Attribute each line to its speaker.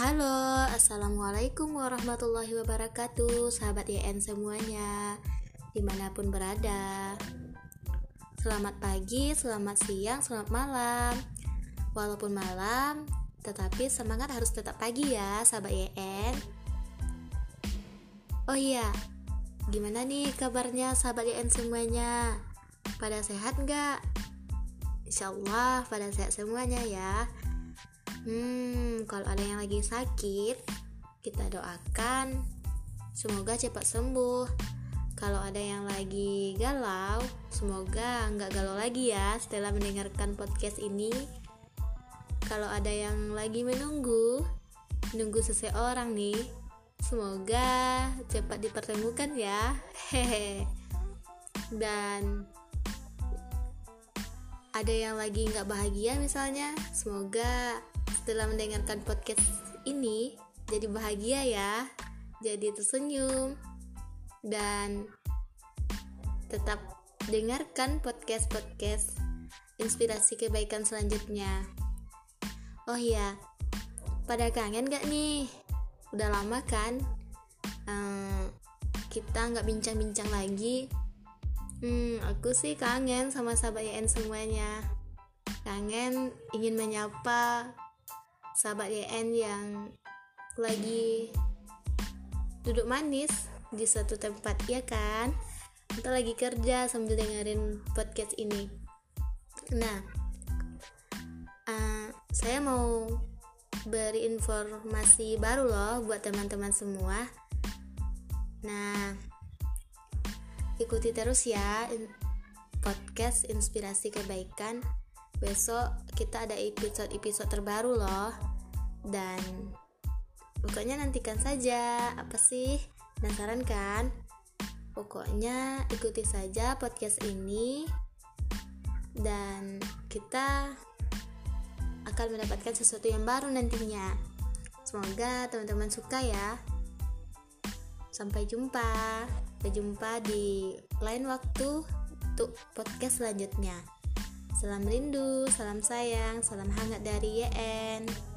Speaker 1: Halo, Assalamualaikum warahmatullahi wabarakatuh Sahabat YN semuanya Di mana pun berada. Selamat pagi, selamat siang, selamat malam. Walaupun malam Tetapi semangat harus tetap pagi ya Sahabat YN Oh iya Gimana nih kabarnya sahabat YN semuanya? Pada sehat nggak? Insya Allah pada sehat semuanya ya Hmm, kalau ada yang lagi sakit, kita doakan semoga cepat sembuh. Kalau ada yang lagi galau, semoga nggak galau lagi ya setelah mendengarkan podcast ini. Kalau ada yang lagi menunggu, nunggu seseorang nih, semoga cepat dipertemukan ya. Hehe. Dan ada yang lagi nggak bahagia misalnya, semoga setelah mendengarkan podcast ini jadi bahagia ya. Jadi tersenyum. Dan tetap dengarkan podcast-podcast inspirasi kebaikan selanjutnya. Oh iya pada kangen gak nih? Udah lama kan? Um, kita nggak bincang-bincang lagi. Hmm aku sih kangen sama sahabat YN semuanya. Kangen ingin menyapa sahabat YN yang lagi duduk manis di suatu tempat ya kan? Kita lagi kerja sambil dengerin podcast ini. Nah uh, saya mau beri informasi baru loh buat teman-teman semua. Nah ikuti terus ya podcast inspirasi kebaikan. Besok kita ada episode-episode terbaru loh dan pokoknya nantikan saja apa sih? Penasaran kan? Pokoknya ikuti saja podcast ini dan kita akan mendapatkan sesuatu yang baru nantinya. Semoga teman-teman suka ya. Sampai jumpa. Berjumpa di lain waktu untuk podcast selanjutnya. Salam rindu, salam sayang, salam hangat dari YN.